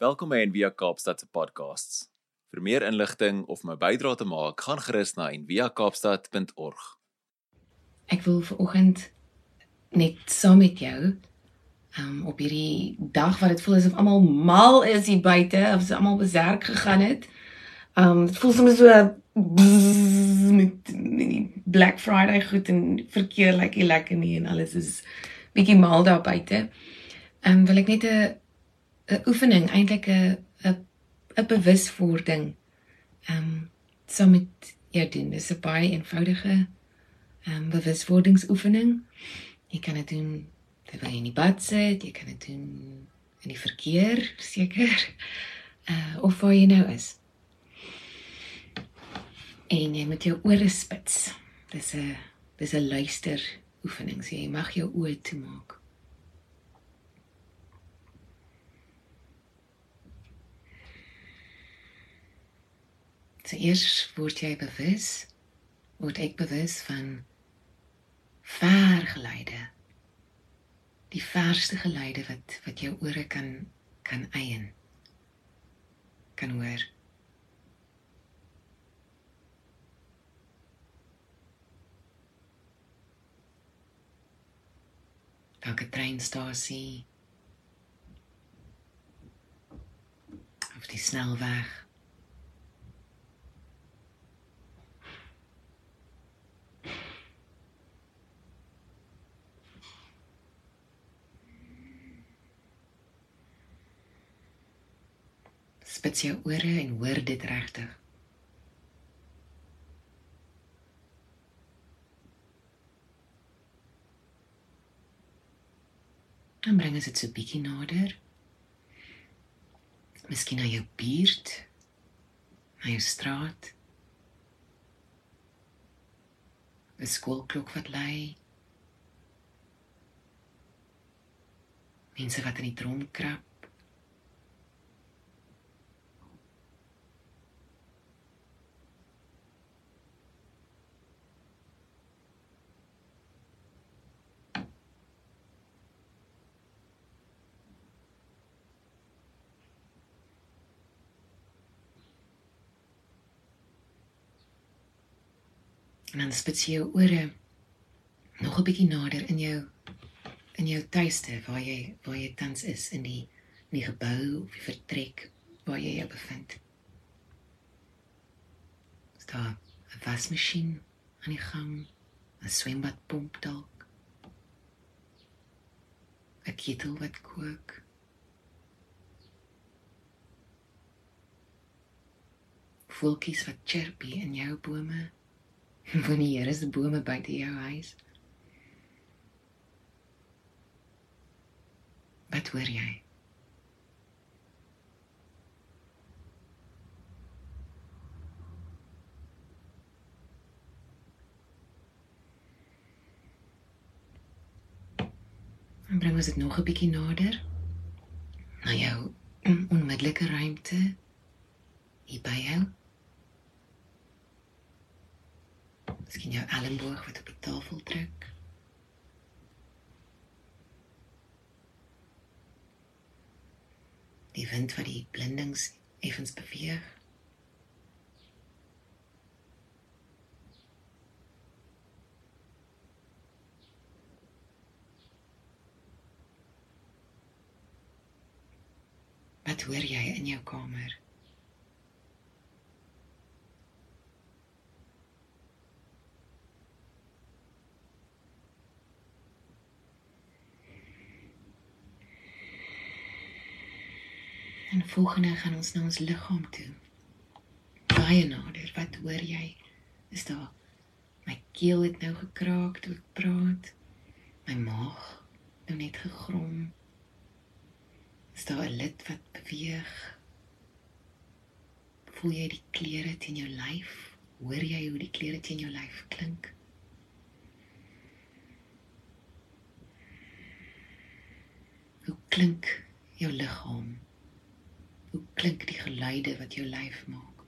Welkom by Envia Kaapstad se podcasts. Vir meer inligting of my bydrae te maak, gaan gerus na enviakaapstad.org. Ek wil vanoggend net saam met jou um op hierdie dag wat dit voel asof almal mal is hier buite, of se almal beserk gegaan het. Um dit voel soms so bzz, met, met die Black Friday goed en verkeer lyk like lekker nie en alles is bietjie mal daar buite. Um wil ek net 'n 'n oefening, eintlik 'n 'n 'n bewuswording um saam met jou doen. Dis 'n baie eenvoudige um bewuswordingsoefening. Jy kan dit doen terwyl jy in die bad sit, jy kan dit doen in die verkeer, seker. Uh of waar jy nou is. En jy moet jou ore spits. Dis 'n dis 'n luister oefening. So jy mag jou oë toemaak. So eers word jy bewus, word ek bewus van ver geluide. Die verste geluide wat wat jou ore kan kan eien. Kan hoor. 'n treinstasie. Of die snelweg. Spits jou ore en hoor dit regtig. Dan bring dit so bietjie nader. Miskien na jou buurt, na jou straat. 'n Skoolklok wat lui. Mense wat in die trom krap. En dan spits jy jou ore nog 'n bietjie nader in jou in jou tuiste waar jy waar jy tans is in die in die gebou of die vertrek waar jy jou bevind. Daar 'n wasmasjien aan die gang, 'n swembadpomp dalk. 'n ketel wat kook. Voeltjies wat chirpie in jou bome van die Here se bome buite jou huis. Wat hoor jy? En bring ons dit nog 'n bietjie nader na jou onmiddellike ruimte hier by jou. Miskien jou elmboog wat op die tafel druk. Die wind wat die blindings effens beweeg. Wat hoor jy in jou kamer? En volgende gaan ons na ons liggaam toe. Baie nader. Wat hoor jy? Is daar my keel het nou gekraak toe ek praat. My maag nou net gegrom. Is daar 'n lid wat beweeg? Voel jy die klere teen jou lyf? Hoor jy hoe die klere teen jou lyf klink? Hoe klink jou liggaam? Hoe klinken die geluiden wat jou lyf maak?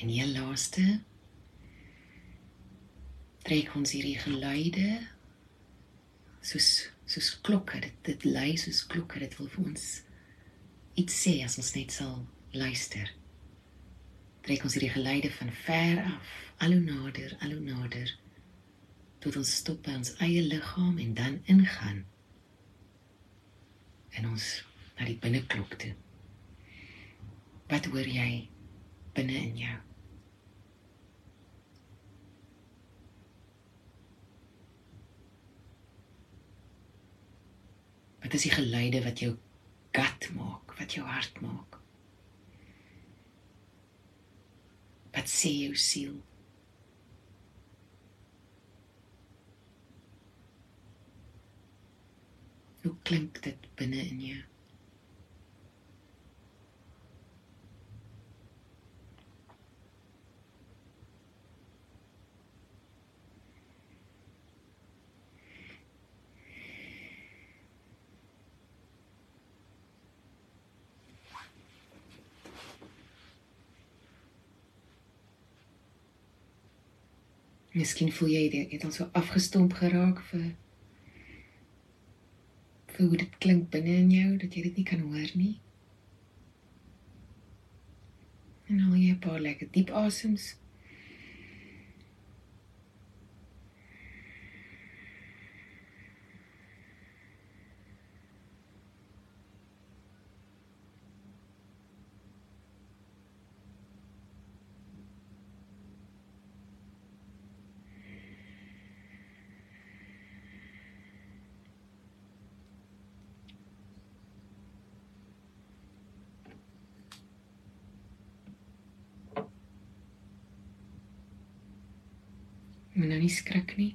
En je laaste trek ons hierdie geluide soos soos klokke. Dit dit lui soos klokke. Dit wil vir ons iets sê as ons net sal luister. Trek ons hierdie geluide van ver af, al hoe nader, al hoe nader tot ons stop by ons eie liggaam en dan ingaan en ons na die binneklok toe. Wat hoor jy binne in jou? Wat is die geluide wat jou gut maak, wat jou hart maak? Wat sê jou siel? Hoe klink dit binne in jou? Miskien voel jy dit het al so afgestomp geraak vir vir hoe dit klink binne in jou dat jy dit nie kan hoor nie. En al jy 'n paar lekker diep asems. Moet nou nie skrik nie.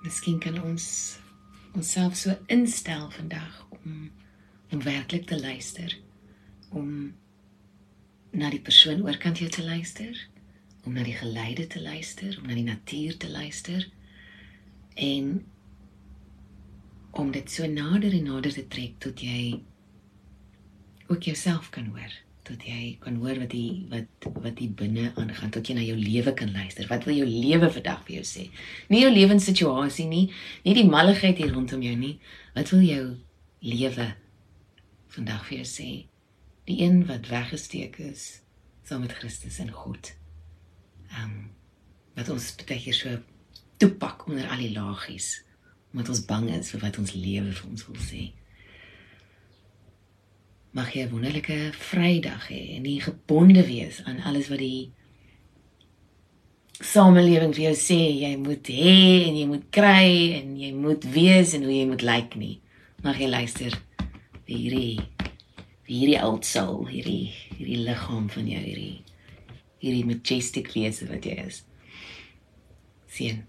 Miskien kan ons onsself so instel vandag om om werklik te luister, om na die persoon oorkant jou te luister, om na die geluide te luister, om na die natuur te luister en om dit so nader en nader te trek tot jy ook jouself kan hoor tot jy kan hoor wat die wat wat die binne aangaan tot jy na jou lewe kan luister. Wat wil jou lewe vandag vir jou sê? Nie jou lewenssituasie nie, nie die malligheid hier rondom jou nie. Wat wil jou lewe vandag vir jou sê? Die een wat weggesteek is saam met Christus en God. Ehm um, wat ons baie keer so toepak onder al die laagies omdat ons bang is vir wat ons lewe vir ons wil sê mag jy 'n wonderlike Vrydag hê en nie gebonde wees aan alles wat die samelewing vir jou sê jy moet hê en jy moet kry en jy moet wees en hoe jy moet lyk nie. Mag jy luister vir hierdie vir hierdie oud soul, hierdie hierdie liggaam van jou hierdie hierdie majestic wese wat jy is. Sien.